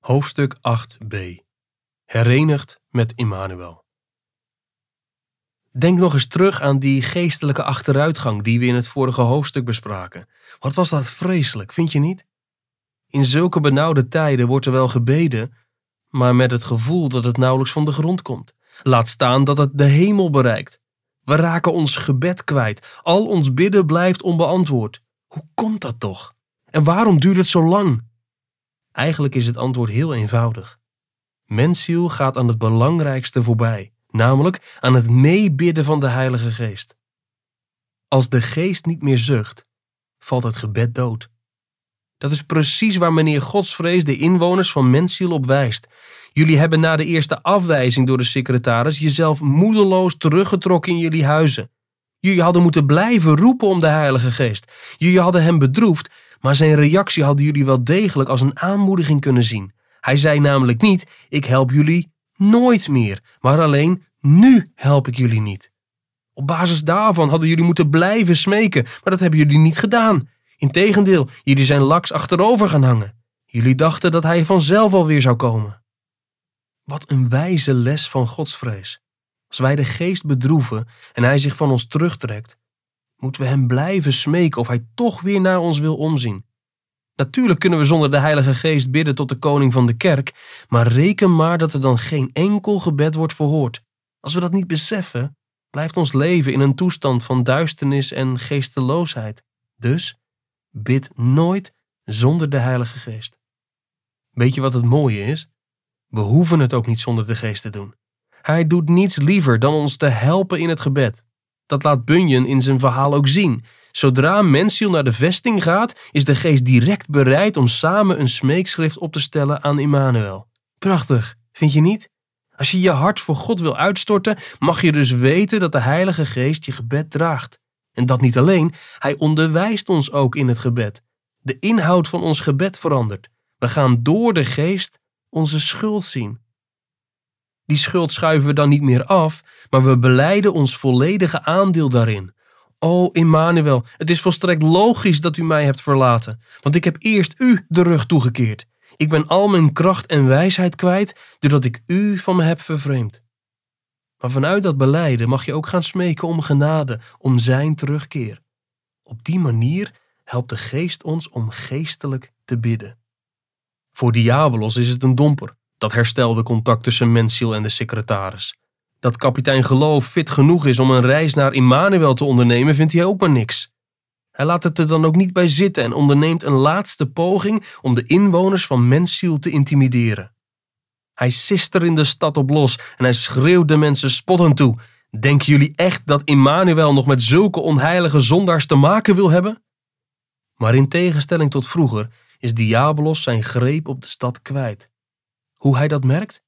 Hoofdstuk 8b Herenigd met Immanuel. Denk nog eens terug aan die geestelijke achteruitgang die we in het vorige hoofdstuk bespraken. Wat was dat vreselijk, vind je niet? In zulke benauwde tijden wordt er wel gebeden, maar met het gevoel dat het nauwelijks van de grond komt. Laat staan dat het de hemel bereikt. We raken ons gebed kwijt. Al ons bidden blijft onbeantwoord. Hoe komt dat toch? En waarom duurt het zo lang? Eigenlijk is het antwoord heel eenvoudig. Mensziel gaat aan het belangrijkste voorbij, namelijk aan het meebidden van de Heilige Geest. Als de Geest niet meer zucht, valt het gebed dood. Dat is precies waar meneer Godsvrees de inwoners van Mensziel op wijst. Jullie hebben na de eerste afwijzing door de secretaris jezelf moedeloos teruggetrokken in jullie huizen. Jullie hadden moeten blijven roepen om de Heilige Geest. Jullie hadden hem bedroefd maar zijn reactie hadden jullie wel degelijk als een aanmoediging kunnen zien. Hij zei namelijk niet: Ik help jullie nooit meer, maar alleen nu help ik jullie niet. Op basis daarvan hadden jullie moeten blijven smeken, maar dat hebben jullie niet gedaan. Integendeel, jullie zijn laks achterover gaan hangen. Jullie dachten dat hij vanzelf alweer zou komen. Wat een wijze les van godsvrees. Als wij de geest bedroeven en hij zich van ons terugtrekt, moeten we hem blijven smeken of hij toch weer naar ons wil omzien. Natuurlijk kunnen we zonder de Heilige Geest bidden tot de koning van de kerk, maar reken maar dat er dan geen enkel gebed wordt verhoord. Als we dat niet beseffen, blijft ons leven in een toestand van duisternis en geesteloosheid. Dus bid nooit zonder de Heilige Geest. Weet je wat het mooie is? We hoeven het ook niet zonder de Geest te doen. Hij doet niets liever dan ons te helpen in het gebed. Dat laat Bunyan in zijn verhaal ook zien. Zodra Mensiel naar de vesting gaat, is de geest direct bereid om samen een smeekschrift op te stellen aan Immanuel. Prachtig, vind je niet? Als je je hart voor God wil uitstorten, mag je dus weten dat de Heilige Geest je gebed draagt. En dat niet alleen, hij onderwijst ons ook in het gebed. De inhoud van ons gebed verandert. We gaan door de Geest onze schuld zien. Die schuld schuiven we dan niet meer af, maar we beleiden ons volledige aandeel daarin. O Immanuel, het is volstrekt logisch dat u mij hebt verlaten, want ik heb eerst u de rug toegekeerd. Ik ben al mijn kracht en wijsheid kwijt, doordat ik u van me heb vervreemd. Maar vanuit dat beleiden mag je ook gaan smeken om genade, om zijn terugkeer. Op die manier helpt de geest ons om geestelijk te bidden. Voor Diabolos is het een domper dat herstelde contact tussen Mensiel en de secretaris. Dat kapitein Geloof fit genoeg is om een reis naar Immanuel te ondernemen, vindt hij ook maar niks. Hij laat het er dan ook niet bij zitten en onderneemt een laatste poging om de inwoners van Mensiel te intimideren. Hij sist er in de stad op los en hij schreeuwt de mensen spottend toe. Denken jullie echt dat Immanuel nog met zulke onheilige zondaars te maken wil hebben? Maar in tegenstelling tot vroeger is Diabolos zijn greep op de stad kwijt. Hoe hij dat merkt?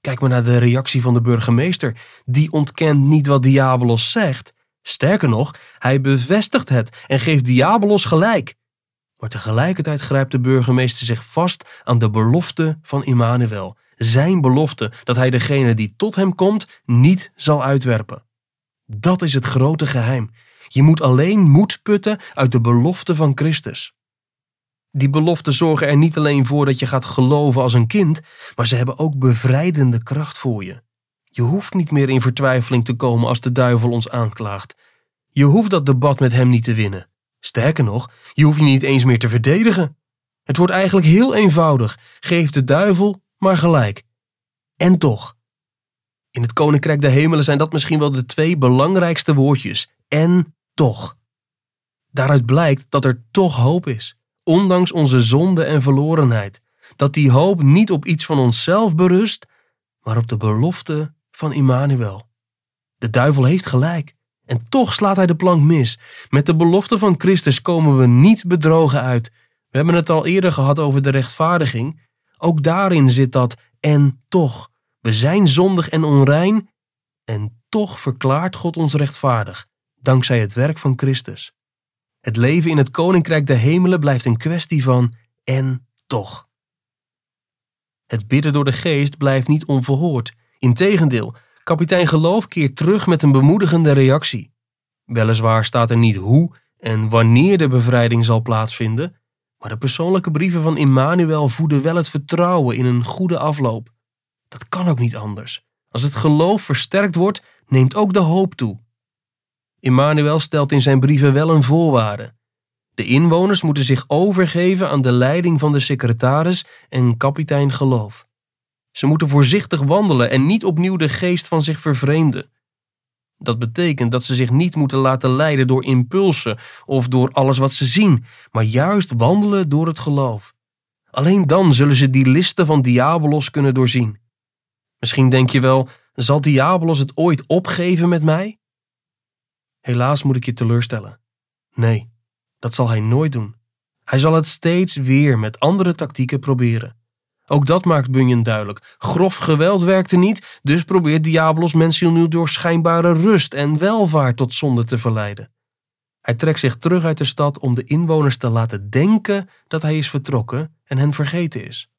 Kijk maar naar de reactie van de burgemeester. Die ontkent niet wat Diabolos zegt. Sterker nog, hij bevestigt het en geeft Diabolos gelijk. Maar tegelijkertijd grijpt de burgemeester zich vast aan de belofte van Immanuel. Zijn belofte dat hij degene die tot hem komt niet zal uitwerpen. Dat is het grote geheim. Je moet alleen moed putten uit de belofte van Christus. Die beloften zorgen er niet alleen voor dat je gaat geloven als een kind, maar ze hebben ook bevrijdende kracht voor je. Je hoeft niet meer in vertwijfeling te komen als de duivel ons aanklaagt. Je hoeft dat debat met hem niet te winnen. Sterker nog, je hoeft je niet eens meer te verdedigen. Het wordt eigenlijk heel eenvoudig. Geef de duivel maar gelijk. En toch. In het Koninkrijk der Hemelen zijn dat misschien wel de twee belangrijkste woordjes. En toch. Daaruit blijkt dat er toch hoop is ondanks onze zonde en verlorenheid, dat die hoop niet op iets van onszelf berust, maar op de belofte van Immanuel. De duivel heeft gelijk. En toch slaat hij de plank mis. Met de belofte van Christus komen we niet bedrogen uit. We hebben het al eerder gehad over de rechtvaardiging. Ook daarin zit dat en toch. We zijn zondig en onrein en toch verklaart God ons rechtvaardig, dankzij het werk van Christus. Het leven in het koninkrijk der hemelen blijft een kwestie van en toch. Het bidden door de geest blijft niet onverhoord. Integendeel, kapitein Geloof keert terug met een bemoedigende reactie. Weliswaar staat er niet hoe en wanneer de bevrijding zal plaatsvinden, Maar de persoonlijke brieven van Immanuel voeden wel het vertrouwen in een goede afloop. Dat kan ook niet anders. Als het geloof versterkt wordt, neemt ook de hoop toe. Immanuel stelt in zijn brieven wel een voorwaarde. De inwoners moeten zich overgeven aan de leiding van de secretaris en kapitein geloof. Ze moeten voorzichtig wandelen en niet opnieuw de geest van zich vervreemden. Dat betekent dat ze zich niet moeten laten leiden door impulsen of door alles wat ze zien, maar juist wandelen door het geloof. Alleen dan zullen ze die listen van Diabolos kunnen doorzien. Misschien denk je wel, zal Diabolos het ooit opgeven met mij? Helaas moet ik je teleurstellen. Nee, dat zal hij nooit doen. Hij zal het steeds weer met andere tactieken proberen. Ook dat maakt Bunyan duidelijk. Grof geweld werkte niet, dus probeert Diabolos mensen nu door schijnbare rust en welvaart tot zonde te verleiden. Hij trekt zich terug uit de stad om de inwoners te laten denken dat hij is vertrokken en hen vergeten is.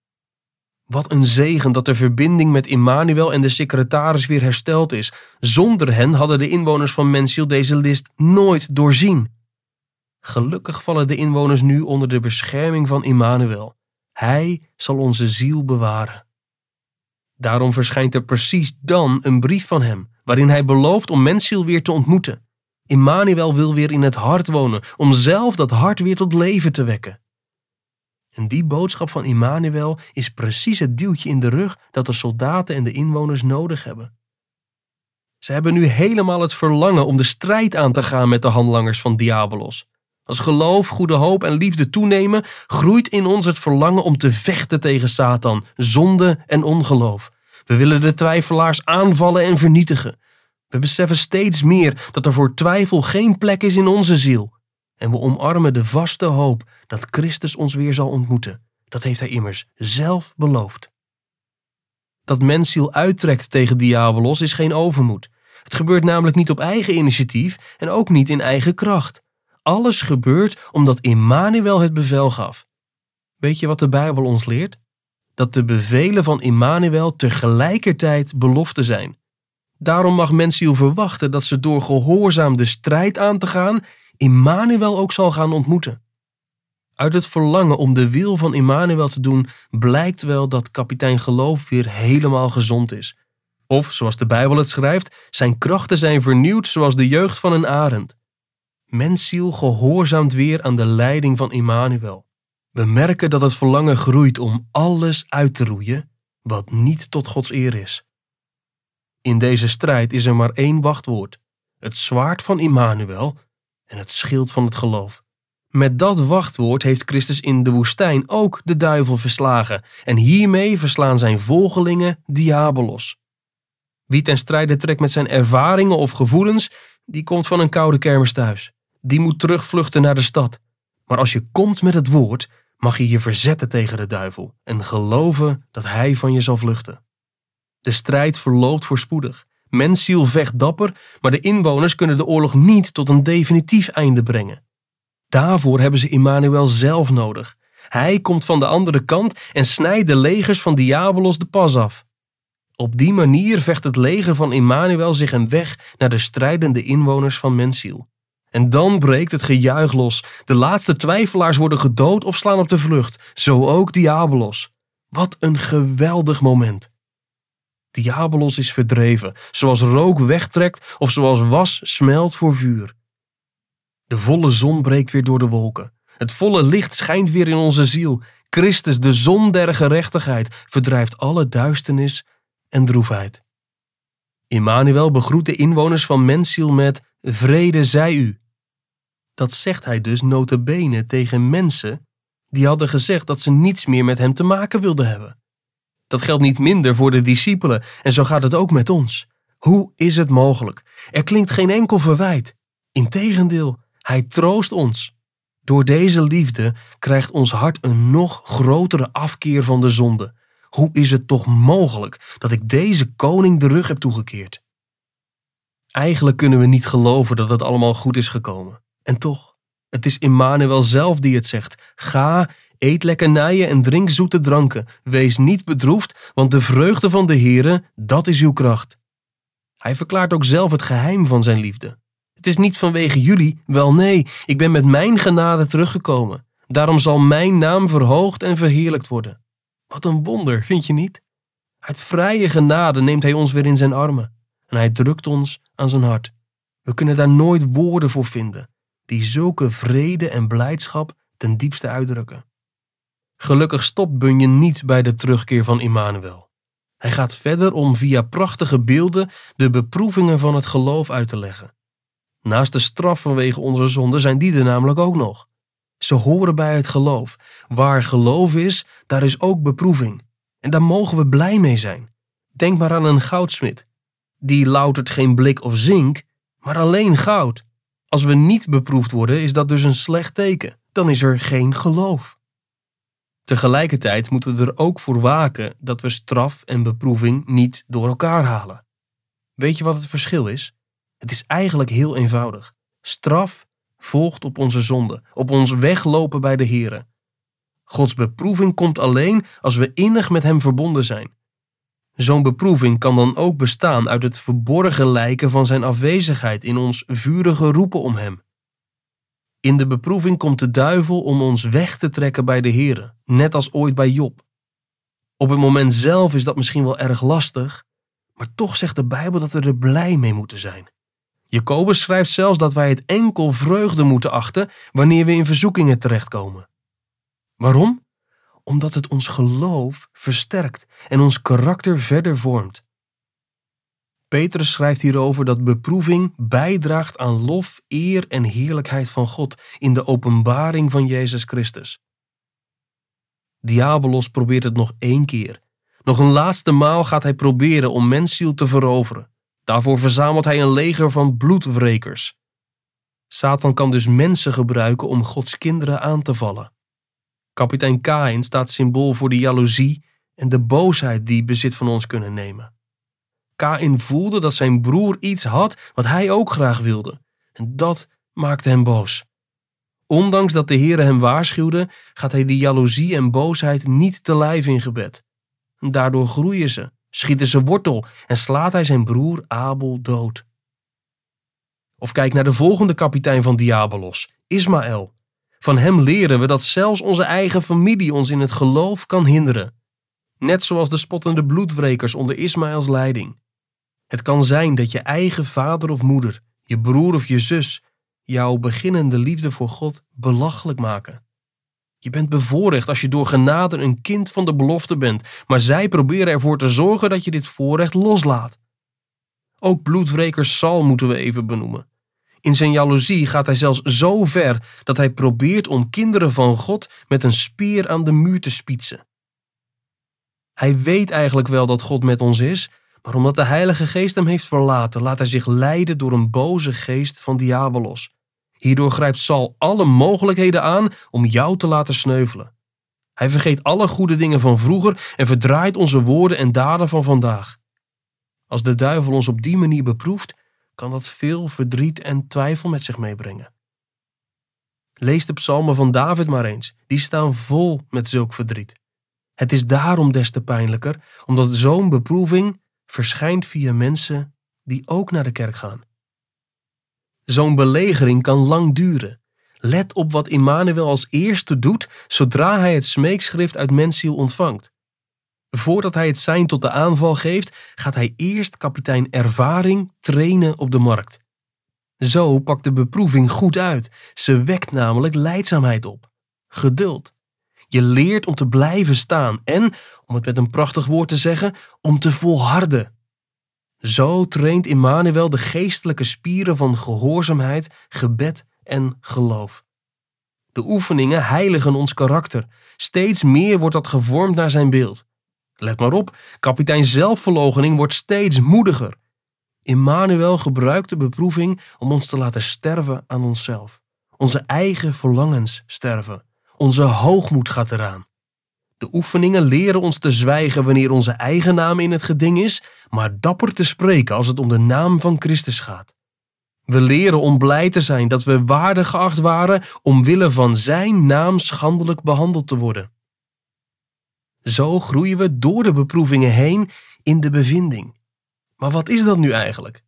Wat een zegen dat de verbinding met Immanuel en de secretaris weer hersteld is. Zonder hen hadden de inwoners van Mensiel deze list nooit doorzien. Gelukkig vallen de inwoners nu onder de bescherming van Immanuel. Hij zal onze ziel bewaren. Daarom verschijnt er precies dan een brief van hem, waarin hij belooft om Mensiel weer te ontmoeten. Immanuel wil weer in het hart wonen, om zelf dat hart weer tot leven te wekken. En die boodschap van Immanuel is precies het duwtje in de rug dat de soldaten en de inwoners nodig hebben. Ze hebben nu helemaal het verlangen om de strijd aan te gaan met de handlangers van Diabolos. Als geloof, goede hoop en liefde toenemen, groeit in ons het verlangen om te vechten tegen Satan, zonde en ongeloof. We willen de twijfelaars aanvallen en vernietigen. We beseffen steeds meer dat er voor twijfel geen plek is in onze ziel. En we omarmen de vaste hoop dat Christus ons weer zal ontmoeten. Dat heeft hij immers zelf beloofd. Dat mensziel uittrekt tegen Diabolos is geen overmoed. Het gebeurt namelijk niet op eigen initiatief en ook niet in eigen kracht. Alles gebeurt omdat Immanuel het bevel gaf. Weet je wat de Bijbel ons leert? Dat de bevelen van Immanuel tegelijkertijd beloften zijn. Daarom mag mensziel verwachten dat ze door gehoorzaam de strijd aan te gaan, Immanuel ook zal gaan ontmoeten. Uit het verlangen om de wil van Immanuel te doen, blijkt wel dat kapitein Geloof weer helemaal gezond is. Of, zoals de Bijbel het schrijft, zijn krachten zijn vernieuwd zoals de jeugd van een arend. Mensziel gehoorzaamt weer aan de leiding van Immanuel. We merken dat het verlangen groeit om alles uit te roeien wat niet tot Gods eer is. In deze strijd is er maar één wachtwoord: het zwaard van Immanuel en het schild van het geloof. Met dat wachtwoord heeft Christus in de woestijn ook de duivel verslagen en hiermee verslaan zijn volgelingen Diabolos. Wie ten strijde trekt met zijn ervaringen of gevoelens, die komt van een koude kermis thuis. Die moet terugvluchten naar de stad. Maar als je komt met het woord, mag je je verzetten tegen de duivel en geloven dat hij van je zal vluchten. De strijd verloopt voorspoedig. Mensziel vecht dapper, maar de inwoners kunnen de oorlog niet tot een definitief einde brengen. Daarvoor hebben ze Immanuel zelf nodig. Hij komt van de andere kant en snijdt de legers van Diabolos de pas af. Op die manier vecht het leger van Immanuel zich een weg naar de strijdende inwoners van Mensiel. En dan breekt het gejuich los. De laatste twijfelaars worden gedood of slaan op de vlucht. Zo ook Diabolos. Wat een geweldig moment. Diabolos is verdreven, zoals rook wegtrekt of zoals was smelt voor vuur. De volle zon breekt weer door de wolken. Het volle licht schijnt weer in onze ziel. Christus, de zon der gerechtigheid, verdrijft alle duisternis en droefheid. Immanuel begroet de inwoners van Mensiel met vrede zij u. Dat zegt hij dus notabene tegen mensen die hadden gezegd dat ze niets meer met hem te maken wilden hebben. Dat geldt niet minder voor de discipelen en zo gaat het ook met ons. Hoe is het mogelijk? Er klinkt geen enkel verwijt. Integendeel, hij troost ons. Door deze liefde krijgt ons hart een nog grotere afkeer van de zonde. Hoe is het toch mogelijk dat ik deze koning de rug heb toegekeerd? Eigenlijk kunnen we niet geloven dat het allemaal goed is gekomen. En toch, het is Immanuel zelf die het zegt. Ga, eet lekkernijen en drink zoete dranken. Wees niet bedroefd, want de vreugde van de Heere, dat is uw kracht. Hij verklaart ook zelf het geheim van zijn liefde. Het is niet vanwege jullie, wel nee, ik ben met mijn genade teruggekomen. Daarom zal mijn naam verhoogd en verheerlijkt worden. Wat een wonder, vind je niet? Uit vrije genade neemt hij ons weer in zijn armen en hij drukt ons aan zijn hart. We kunnen daar nooit woorden voor vinden die zulke vrede en blijdschap ten diepste uitdrukken. Gelukkig stopt Bunyan niet bij de terugkeer van Immanuel. Hij gaat verder om via prachtige beelden de beproevingen van het geloof uit te leggen. Naast de straf vanwege onze zonde zijn die er namelijk ook nog. Ze horen bij het geloof. Waar geloof is, daar is ook beproeving. En daar mogen we blij mee zijn. Denk maar aan een goudsmid. Die loutert geen blik of zink, maar alleen goud. Als we niet beproefd worden, is dat dus een slecht teken. Dan is er geen geloof. Tegelijkertijd moeten we er ook voor waken dat we straf en beproeving niet door elkaar halen. Weet je wat het verschil is? Het is eigenlijk heel eenvoudig. Straf volgt op onze zonde, op ons weglopen bij de Here. Gods beproeving komt alleen als we innig met Hem verbonden zijn. Zo'n beproeving kan dan ook bestaan uit het verborgen lijken van Zijn afwezigheid in ons vurige roepen om Hem. In de beproeving komt de duivel om ons weg te trekken bij de Here, net als ooit bij Job. Op het moment zelf is dat misschien wel erg lastig, maar toch zegt de Bijbel dat we er blij mee moeten zijn. Jacobus schrijft zelfs dat wij het enkel vreugde moeten achten wanneer we in verzoekingen terechtkomen. Waarom? Omdat het ons geloof versterkt en ons karakter verder vormt. Petrus schrijft hierover dat beproeving bijdraagt aan lof, eer en heerlijkheid van God in de openbaring van Jezus Christus. Diabolos probeert het nog één keer. Nog een laatste maal gaat hij proberen om mensziel te veroveren. Daarvoor verzamelt hij een leger van bloedwrekers. Satan kan dus mensen gebruiken om Gods kinderen aan te vallen. Kapitein Kain staat symbool voor de jaloezie en de boosheid die bezit van ons kunnen nemen. Kain voelde dat zijn broer iets had wat hij ook graag wilde. En dat maakte hem boos. Ondanks dat de Heere hem waarschuwde, gaat hij die jaloezie en boosheid niet te lijf in gebed. Daardoor groeien ze schieten ze wortel en slaat hij zijn broer Abel dood. Of kijk naar de volgende kapitein van Diabolos, Ismaël. Van hem leren we dat zelfs onze eigen familie ons in het geloof kan hinderen. Net zoals de spottende bloedwrekers onder Ismaëls leiding. Het kan zijn dat je eigen vader of moeder, je broer of je zus, jouw beginnende liefde voor God belachelijk maken. Je bent bevoorrecht als je door genade een kind van de belofte bent, maar zij proberen ervoor te zorgen dat je dit voorrecht loslaat. Ook bloedwreker Sal moeten we even benoemen. In zijn jaloezie gaat hij zelfs zo ver dat hij probeert om kinderen van God met een speer aan de muur te spietsen. Hij weet eigenlijk wel dat God met ons is, maar omdat de Heilige Geest hem heeft verlaten, laat hij zich leiden door een boze geest van Diabolos. Hierdoor grijpt Sal alle mogelijkheden aan om jou te laten sneuvelen. Hij vergeet alle goede dingen van vroeger en verdraait onze woorden en daden van vandaag. Als de duivel ons op die manier beproeft, kan dat veel verdriet en twijfel met zich meebrengen. Lees de psalmen van David maar eens, die staan vol met zulk verdriet. Het is daarom des te pijnlijker, omdat zo'n beproeving verschijnt via mensen die ook naar de kerk gaan. Zo'n belegering kan lang duren. Let op wat Immanuel als eerste doet zodra hij het smeekschrift uit mensziel ontvangt. Voordat hij het zijn tot de aanval geeft, gaat hij eerst kapitein Ervaring trainen op de markt. Zo pakt de beproeving goed uit. Ze wekt namelijk leidzaamheid op. Geduld. Je leert om te blijven staan en, om het met een prachtig woord te zeggen, om te volharden. Zo traint Immanuel de geestelijke spieren van gehoorzaamheid, gebed en geloof. De oefeningen heiligen ons karakter. Steeds meer wordt dat gevormd naar zijn beeld. Let maar op, kapitein zelfverloochening wordt steeds moediger. Immanuel gebruikt de beproeving om ons te laten sterven aan onszelf. Onze eigen verlangens sterven. Onze hoogmoed gaat eraan. De oefeningen leren ons te zwijgen wanneer onze eigen naam in het geding is, maar dapper te spreken als het om de naam van Christus gaat. We leren om blij te zijn dat we waardig geacht waren omwille van Zijn naam schandelijk behandeld te worden. Zo groeien we door de beproevingen heen in de bevinding. Maar wat is dat nu eigenlijk?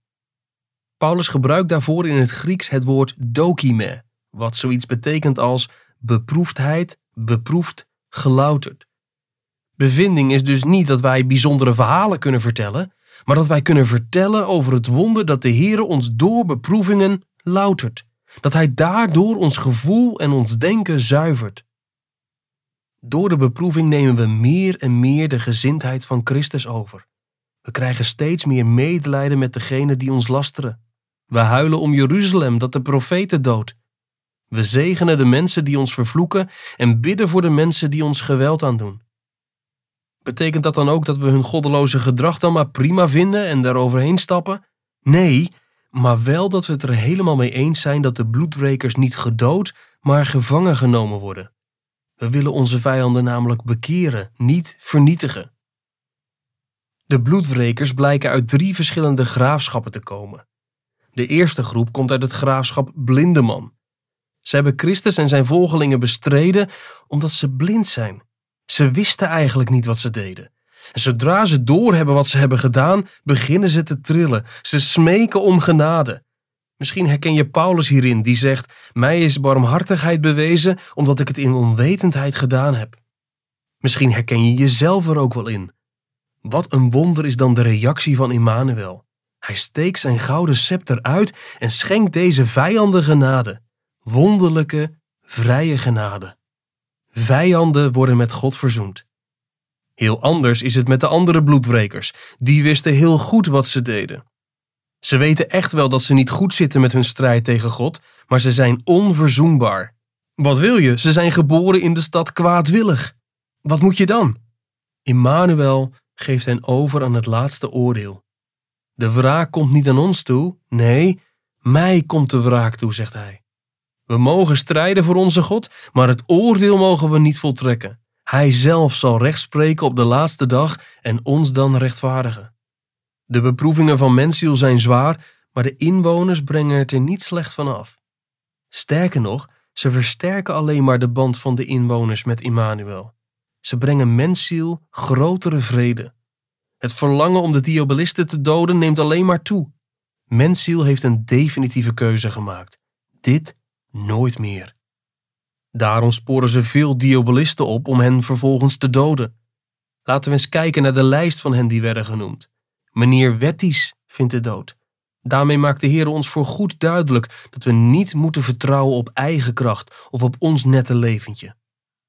Paulus gebruikt daarvoor in het Grieks het woord dokime, wat zoiets betekent als beproefdheid, beproefd, gelouterd. Bevinding is dus niet dat wij bijzondere verhalen kunnen vertellen, maar dat wij kunnen vertellen over het wonder dat de Heere ons door beproevingen loutert. Dat Hij daardoor ons gevoel en ons denken zuivert. Door de beproeving nemen we meer en meer de gezindheid van Christus over. We krijgen steeds meer medelijden met degenen die ons lasteren. We huilen om Jeruzalem dat de profeten doodt. We zegenen de mensen die ons vervloeken en bidden voor de mensen die ons geweld aandoen. Betekent dat dan ook dat we hun goddeloze gedrag dan maar prima vinden en daaroverheen stappen? Nee, maar wel dat we het er helemaal mee eens zijn dat de bloedwrekers niet gedood, maar gevangen genomen worden. We willen onze vijanden namelijk bekeren, niet vernietigen. De bloedwrekers blijken uit drie verschillende graafschappen te komen. De eerste groep komt uit het graafschap Blindeman. Ze hebben Christus en zijn volgelingen bestreden omdat ze blind zijn. Ze wisten eigenlijk niet wat ze deden. En zodra ze doorhebben wat ze hebben gedaan, beginnen ze te trillen. Ze smeken om genade. Misschien herken je Paulus hierin, die zegt: Mij is barmhartigheid bewezen omdat ik het in onwetendheid gedaan heb. Misschien herken je jezelf er ook wel in. Wat een wonder is dan de reactie van Immanuel. Hij steekt zijn gouden scepter uit en schenkt deze vijanden genade. Wonderlijke, vrije genade. Vijanden worden met God verzoend. Heel anders is het met de andere bloedwrekers. Die wisten heel goed wat ze deden. Ze weten echt wel dat ze niet goed zitten met hun strijd tegen God, maar ze zijn onverzoenbaar. Wat wil je? Ze zijn geboren in de stad kwaadwillig. Wat moet je dan? Immanuel geeft hen over aan het laatste oordeel. De wraak komt niet aan ons toe, nee, mij komt de wraak toe, zegt hij. We mogen strijden voor onze God, maar het oordeel mogen we niet voltrekken. Hij zelf zal recht spreken op de laatste dag en ons dan rechtvaardigen. De beproevingen van mensziel zijn zwaar, maar de inwoners brengen het er niet slecht van af. Sterker nog, ze versterken alleen maar de band van de inwoners met Immanuel. Ze brengen mensziel grotere vrede. Het verlangen om de diabolisten te doden neemt alleen maar toe. Mensziel heeft een definitieve keuze gemaakt. Dit nooit meer. Daarom sporen ze veel diabolisten op om hen vervolgens te doden. Laten we eens kijken naar de lijst van hen die werden genoemd. Meneer Wetties vindt de dood. Daarmee maakt de Heer ons voor goed duidelijk dat we niet moeten vertrouwen op eigen kracht of op ons nette leventje.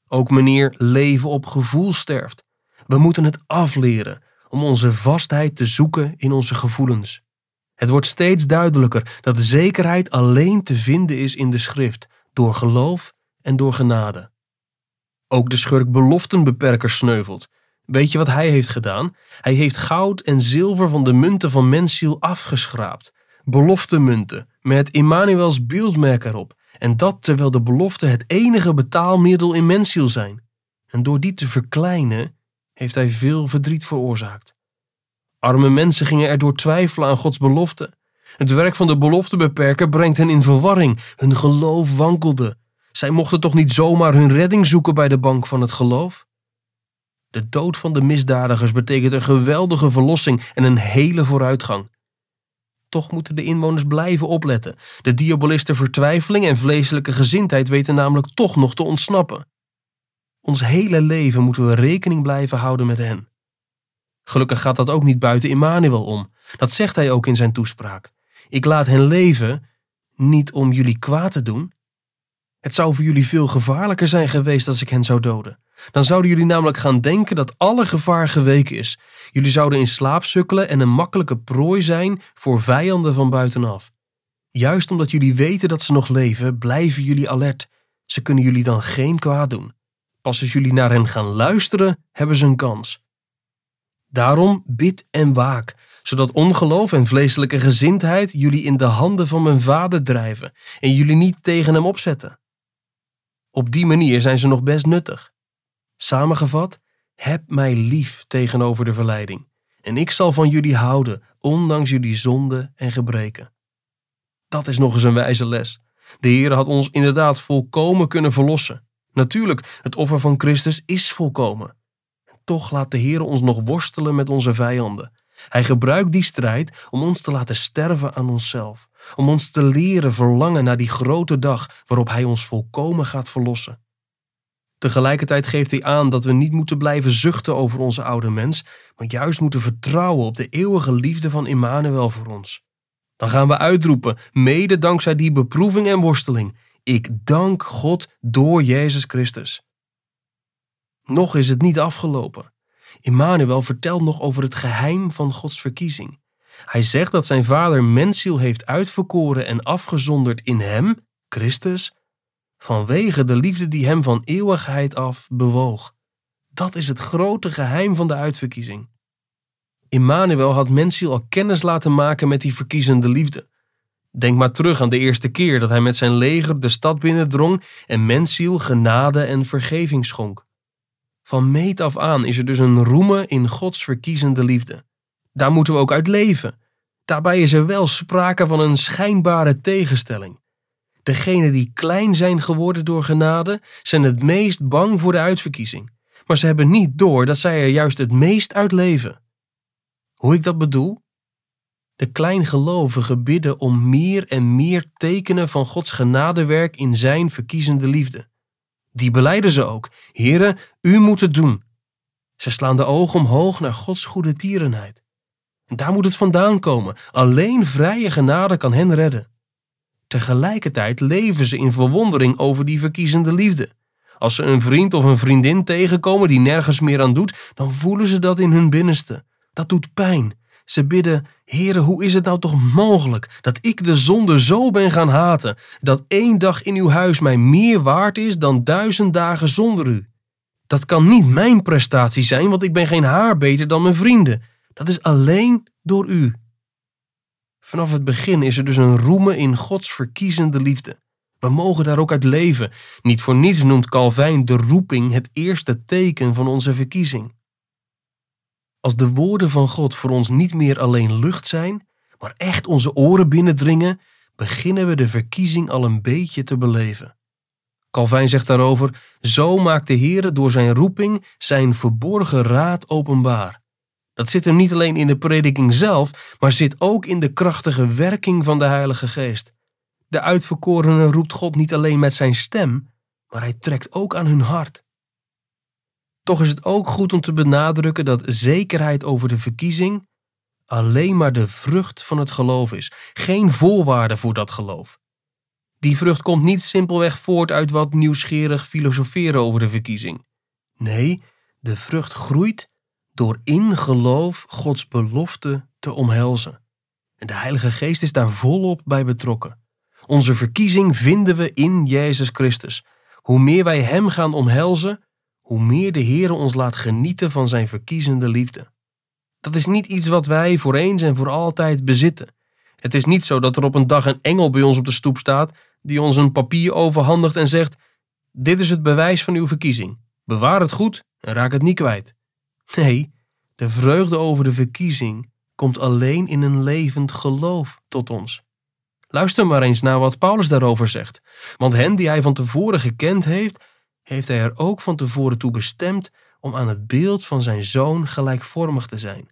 Ook meneer leven op gevoel sterft. We moeten het afleren om onze vastheid te zoeken in onze gevoelens. Het wordt steeds duidelijker dat zekerheid alleen te vinden is in de schrift, door geloof en door genade. Ook de schurk beloftenbeperker sneuvelt. Weet je wat hij heeft gedaan? Hij heeft goud en zilver van de munten van mensziel afgeschraapt. Beloftemunten, met Immanuels beeldmerk erop. En dat terwijl de beloften het enige betaalmiddel in mensziel zijn. En door die te verkleinen, heeft hij veel verdriet veroorzaakt. Arme mensen gingen erdoor twijfelen aan Gods belofte. Het werk van de beloftebeperker brengt hen in verwarring. Hun geloof wankelde. Zij mochten toch niet zomaar hun redding zoeken bij de bank van het geloof? De dood van de misdadigers betekent een geweldige verlossing en een hele vooruitgang. Toch moeten de inwoners blijven opletten. De diabolisten vertwijfeling en vleeselijke gezindheid weten namelijk toch nog te ontsnappen. Ons hele leven moeten we rekening blijven houden met hen. Gelukkig gaat dat ook niet buiten Immanuel om. Dat zegt hij ook in zijn toespraak. Ik laat hen leven, niet om jullie kwaad te doen. Het zou voor jullie veel gevaarlijker zijn geweest als ik hen zou doden. Dan zouden jullie namelijk gaan denken dat alle gevaar geweken is. Jullie zouden in slaap sukkelen en een makkelijke prooi zijn voor vijanden van buitenaf. Juist omdat jullie weten dat ze nog leven, blijven jullie alert. Ze kunnen jullie dan geen kwaad doen. Pas als jullie naar hen gaan luisteren, hebben ze een kans. Daarom bid en waak, zodat ongeloof en vleeselijke gezindheid jullie in de handen van mijn vader drijven en jullie niet tegen hem opzetten. Op die manier zijn ze nog best nuttig. Samengevat, heb mij lief tegenover de verleiding, en ik zal van jullie houden, ondanks jullie zonde en gebreken. Dat is nog eens een wijze les. De Heer had ons inderdaad volkomen kunnen verlossen. Natuurlijk, het offer van Christus is volkomen. Toch laat de Heer ons nog worstelen met onze vijanden. Hij gebruikt die strijd om ons te laten sterven aan onszelf, om ons te leren verlangen naar die grote dag waarop Hij ons volkomen gaat verlossen. Tegelijkertijd geeft hij aan dat we niet moeten blijven zuchten over onze oude mens, maar juist moeten vertrouwen op de eeuwige liefde van Immanuel voor ons. Dan gaan we uitroepen, mede dankzij die beproeving en worsteling. Ik dank God door Jezus Christus. Nog is het niet afgelopen. Immanuel vertelt nog over het geheim van Gods verkiezing. Hij zegt dat zijn vader mensziel heeft uitverkoren en afgezonderd in hem, Christus, vanwege de liefde die hem van eeuwigheid af bewoog. Dat is het grote geheim van de uitverkiezing. Immanuel had mensziel al kennis laten maken met die verkiezende liefde. Denk maar terug aan de eerste keer dat hij met zijn leger de stad binnendrong en mensziel genade en vergeving schonk. Van meet af aan is er dus een roemen in Gods verkiezende liefde. Daar moeten we ook uit leven. Daarbij is er wel sprake van een schijnbare tegenstelling. Degenen die klein zijn geworden door genade, zijn het meest bang voor de uitverkiezing. Maar ze hebben niet door dat zij er juist het meest uit leven. Hoe ik dat bedoel? De kleingelovigen bidden om meer en meer tekenen van Gods genadewerk in zijn verkiezende liefde. Die beleiden ze ook. Heren, u moet het doen. Ze slaan de ogen omhoog naar Gods goede tierenheid. En daar moet het vandaan komen. Alleen vrije genade kan hen redden. Tegelijkertijd leven ze in verwondering over die verkiezende liefde. Als ze een vriend of een vriendin tegenkomen die nergens meer aan doet, dan voelen ze dat in hun binnenste. Dat doet pijn. Ze bidden: Heere, hoe is het nou toch mogelijk dat ik de zonde zo ben gaan haten, dat één dag in uw huis mij meer waard is dan duizend dagen zonder u? Dat kan niet mijn prestatie zijn, want ik ben geen haar beter dan mijn vrienden. Dat is alleen door u. Vanaf het begin is er dus een roemen in Gods verkiezende liefde. We mogen daar ook uit leven. Niet voor niets noemt Calvijn de roeping het eerste teken van onze verkiezing. Als de woorden van God voor ons niet meer alleen lucht zijn, maar echt onze oren binnendringen, beginnen we de verkiezing al een beetje te beleven. Calvijn zegt daarover: Zo maakt de Heer door zijn roeping zijn verborgen raad openbaar. Dat zit hem niet alleen in de prediking zelf, maar zit ook in de krachtige werking van de Heilige Geest. De uitverkorenen roept God niet alleen met zijn stem, maar hij trekt ook aan hun hart. Toch is het ook goed om te benadrukken dat zekerheid over de verkiezing alleen maar de vrucht van het geloof is, geen voorwaarde voor dat geloof. Die vrucht komt niet simpelweg voort uit wat nieuwsgierig filosoferen over de verkiezing. Nee, de vrucht groeit door in geloof Gods belofte te omhelzen. En de Heilige Geest is daar volop bij betrokken. Onze verkiezing vinden we in Jezus Christus. Hoe meer wij Hem gaan omhelzen, hoe meer de Heer ons laat genieten van Zijn verkiezende liefde. Dat is niet iets wat wij voor eens en voor altijd bezitten. Het is niet zo dat er op een dag een engel bij ons op de stoep staat die ons een papier overhandigt en zegt: Dit is het bewijs van uw verkiezing. Bewaar het goed en raak het niet kwijt. Nee, de vreugde over de verkiezing komt alleen in een levend geloof tot ons. Luister maar eens naar wat Paulus daarover zegt. Want hen die hij van tevoren gekend heeft, heeft hij er ook van tevoren toe bestemd om aan het beeld van zijn zoon gelijkvormig te zijn.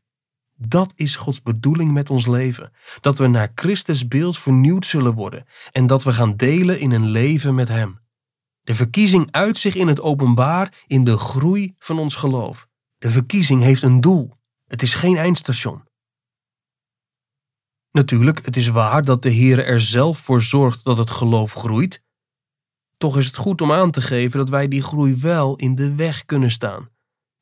Dat is Gods bedoeling met ons leven: dat we naar Christus beeld vernieuwd zullen worden en dat we gaan delen in een leven met Hem. De verkiezing uit zich in het openbaar in de groei van ons geloof. De verkiezing heeft een doel. Het is geen eindstation. Natuurlijk, het is waar dat de Heer er zelf voor zorgt dat het geloof groeit. Toch is het goed om aan te geven dat wij die groei wel in de weg kunnen staan.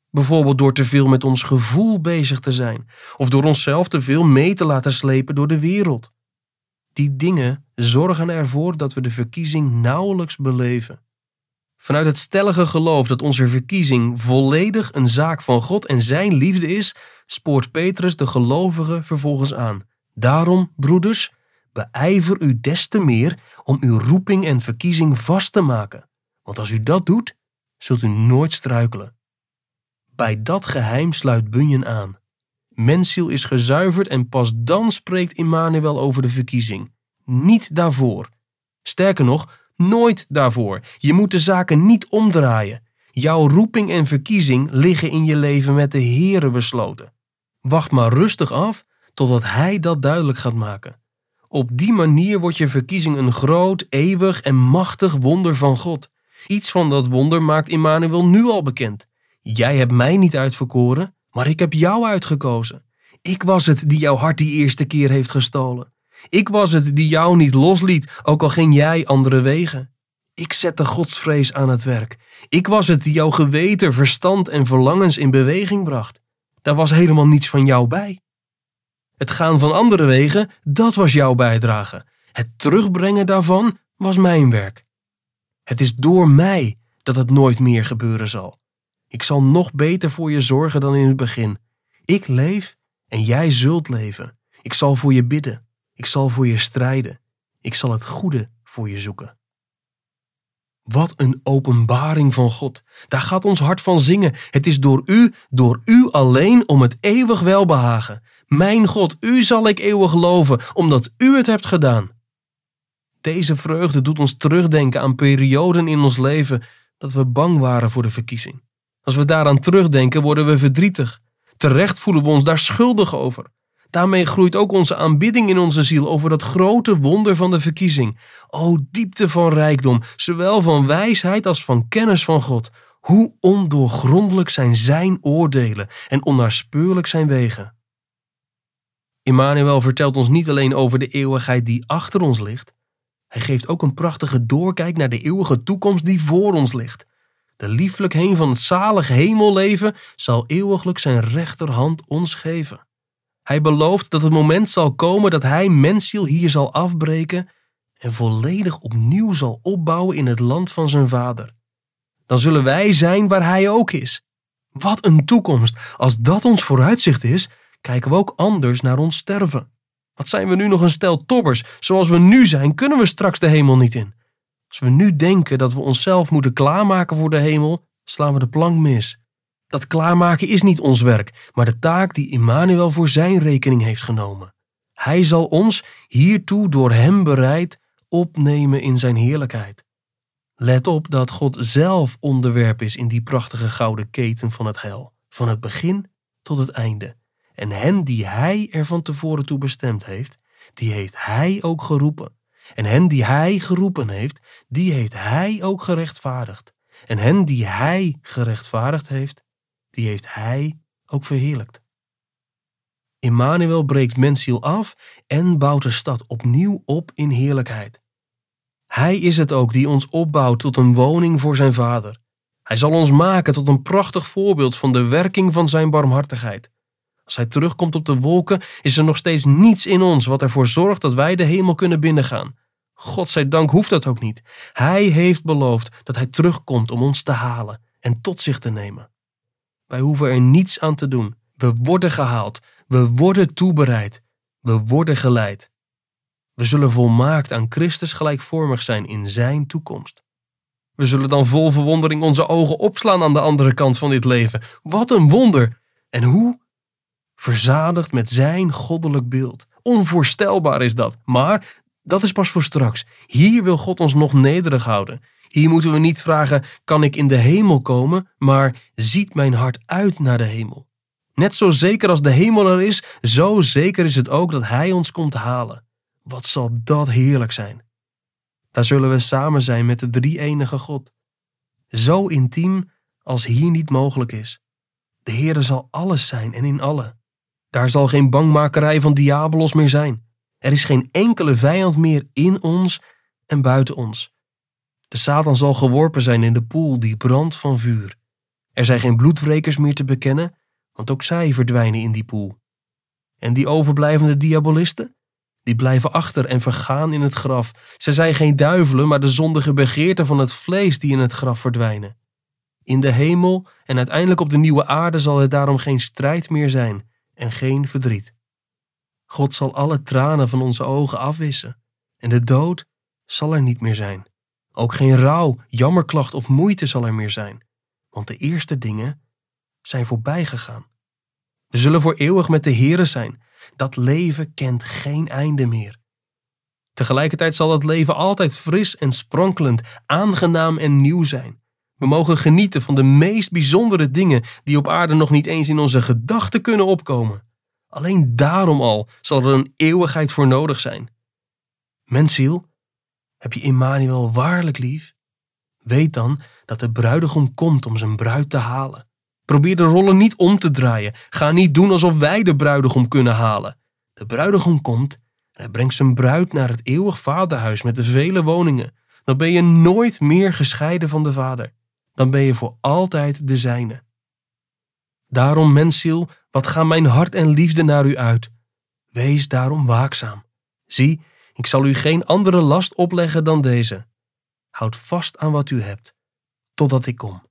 Bijvoorbeeld door te veel met ons gevoel bezig te zijn, of door onszelf te veel mee te laten slepen door de wereld. Die dingen zorgen ervoor dat we de verkiezing nauwelijks beleven. Vanuit het stellige geloof dat onze verkiezing volledig een zaak van God en Zijn liefde is, spoort Petrus de gelovigen vervolgens aan. Daarom, broeders, beijver u des te meer om uw roeping en verkiezing vast te maken. Want als u dat doet, zult u nooit struikelen. Bij dat geheim sluit Bunyan aan. Mensziel is gezuiverd en pas dan spreekt Immanuel over de verkiezing. Niet daarvoor. Sterker nog, nooit daarvoor. Je moet de zaken niet omdraaien. Jouw roeping en verkiezing liggen in je leven met de Heere besloten. Wacht maar rustig af totdat Hij dat duidelijk gaat maken. Op die manier wordt je verkiezing een groot, eeuwig en machtig wonder van God. Iets van dat wonder maakt Immanuel nu al bekend. Jij hebt mij niet uitverkoren, maar ik heb jou uitgekozen. Ik was het die jouw hart die eerste keer heeft gestolen. Ik was het die jou niet losliet, ook al ging jij andere wegen. Ik zette godsvrees aan het werk. Ik was het die jouw geweten, verstand en verlangens in beweging bracht. Daar was helemaal niets van jou bij. Het gaan van andere wegen, dat was jouw bijdrage. Het terugbrengen daarvan was mijn werk. Het is door mij dat het nooit meer gebeuren zal. Ik zal nog beter voor je zorgen dan in het begin. Ik leef en jij zult leven. Ik zal voor je bidden. Ik zal voor je strijden. Ik zal het goede voor je zoeken. Wat een openbaring van God. Daar gaat ons hart van zingen. Het is door u, door u alleen om het eeuwig welbehagen. Mijn God, u zal ik eeuwig loven, omdat u het hebt gedaan. Deze vreugde doet ons terugdenken aan perioden in ons leven dat we bang waren voor de verkiezing. Als we daaraan terugdenken, worden we verdrietig. Terecht voelen we ons daar schuldig over. Daarmee groeit ook onze aanbidding in onze ziel over dat grote wonder van de verkiezing. O diepte van rijkdom, zowel van wijsheid als van kennis van God. Hoe ondoorgrondelijk zijn zijn oordelen en onnaspeurlijk zijn wegen. Immanuel vertelt ons niet alleen over de eeuwigheid die achter ons ligt, hij geeft ook een prachtige doorkijk naar de eeuwige toekomst die voor ons ligt. De lieflijk heen van het zalig hemelleven zal eeuwiglijk zijn rechterhand ons geven. Hij belooft dat het moment zal komen dat hij mensziel hier zal afbreken en volledig opnieuw zal opbouwen in het land van zijn vader. Dan zullen wij zijn waar hij ook is. Wat een toekomst! Als dat ons vooruitzicht is, kijken we ook anders naar ons sterven. Wat zijn we nu nog een stel tobbers? Zoals we nu zijn, kunnen we straks de hemel niet in. Als we nu denken dat we onszelf moeten klaarmaken voor de hemel, slaan we de plank mis. Dat klaarmaken is niet ons werk, maar de taak die Immanuel voor zijn rekening heeft genomen. Hij zal ons hiertoe door hem bereid opnemen in zijn heerlijkheid. Let op dat God zelf onderwerp is in die prachtige gouden keten van het heil, van het begin tot het einde. En hen die hij er van tevoren toe bestemd heeft, die heeft hij ook geroepen. En hen die hij geroepen heeft, die heeft hij ook gerechtvaardigd. En hen die hij gerechtvaardigd heeft, die heeft hij ook verheerlijkt. Immanuel breekt mensziel af en bouwt de stad opnieuw op in heerlijkheid. Hij is het ook die ons opbouwt tot een woning voor zijn Vader. Hij zal ons maken tot een prachtig voorbeeld van de werking van zijn barmhartigheid. Als hij terugkomt op de wolken, is er nog steeds niets in ons wat ervoor zorgt dat wij de hemel kunnen binnengaan. God zij dank hoeft dat ook niet. Hij heeft beloofd dat hij terugkomt om ons te halen en tot zich te nemen. Wij hoeven er niets aan te doen. We worden gehaald. We worden toebereid. We worden geleid. We zullen volmaakt aan Christus gelijkvormig zijn in Zijn toekomst. We zullen dan vol verwondering onze ogen opslaan aan de andere kant van dit leven. Wat een wonder! En hoe? Verzadigd met Zijn goddelijk beeld. Onvoorstelbaar is dat, maar dat is pas voor straks. Hier wil God ons nog nederig houden. Hier moeten we niet vragen: kan ik in de hemel komen? Maar ziet mijn hart uit naar de hemel? Net zo zeker als de hemel er is, zo zeker is het ook dat Hij ons komt halen. Wat zal dat heerlijk zijn? Daar zullen we samen zijn met de drie-enige God. Zo intiem als hier niet mogelijk is. De Heere zal alles zijn en in alle. Daar zal geen bangmakerij van diabolos meer zijn. Er is geen enkele vijand meer in ons en buiten ons. De Satan zal geworpen zijn in de poel die brandt van vuur. Er zijn geen bloedwrekers meer te bekennen, want ook zij verdwijnen in die poel. En die overblijvende diabolisten? Die blijven achter en vergaan in het graf. Ze zijn geen duivelen, maar de zondige begeerten van het vlees die in het graf verdwijnen. In de hemel en uiteindelijk op de nieuwe aarde zal er daarom geen strijd meer zijn en geen verdriet. God zal alle tranen van onze ogen afwissen en de dood zal er niet meer zijn. Ook geen rouw, jammerklacht of moeite zal er meer zijn, want de eerste dingen zijn voorbij gegaan. We zullen voor eeuwig met de Here zijn. Dat leven kent geen einde meer. Tegelijkertijd zal dat leven altijd fris en sprankelend, aangenaam en nieuw zijn. We mogen genieten van de meest bijzondere dingen die op aarde nog niet eens in onze gedachten kunnen opkomen. Alleen daarom al zal er een eeuwigheid voor nodig zijn. Mensziel, heb je Immanuel waarlijk lief? Weet dan dat de bruidegom komt om zijn bruid te halen. Probeer de rollen niet om te draaien. Ga niet doen alsof wij de bruidegom kunnen halen. De bruidegom komt en hij brengt zijn bruid naar het eeuwig vaderhuis met de vele woningen. Dan ben je nooit meer gescheiden van de vader. Dan ben je voor altijd de zijne. Daarom, mensziel, wat gaan mijn hart en liefde naar u uit. Wees daarom waakzaam. Zie, ik zal u geen andere last opleggen dan deze. Houd vast aan wat u hebt, totdat ik kom.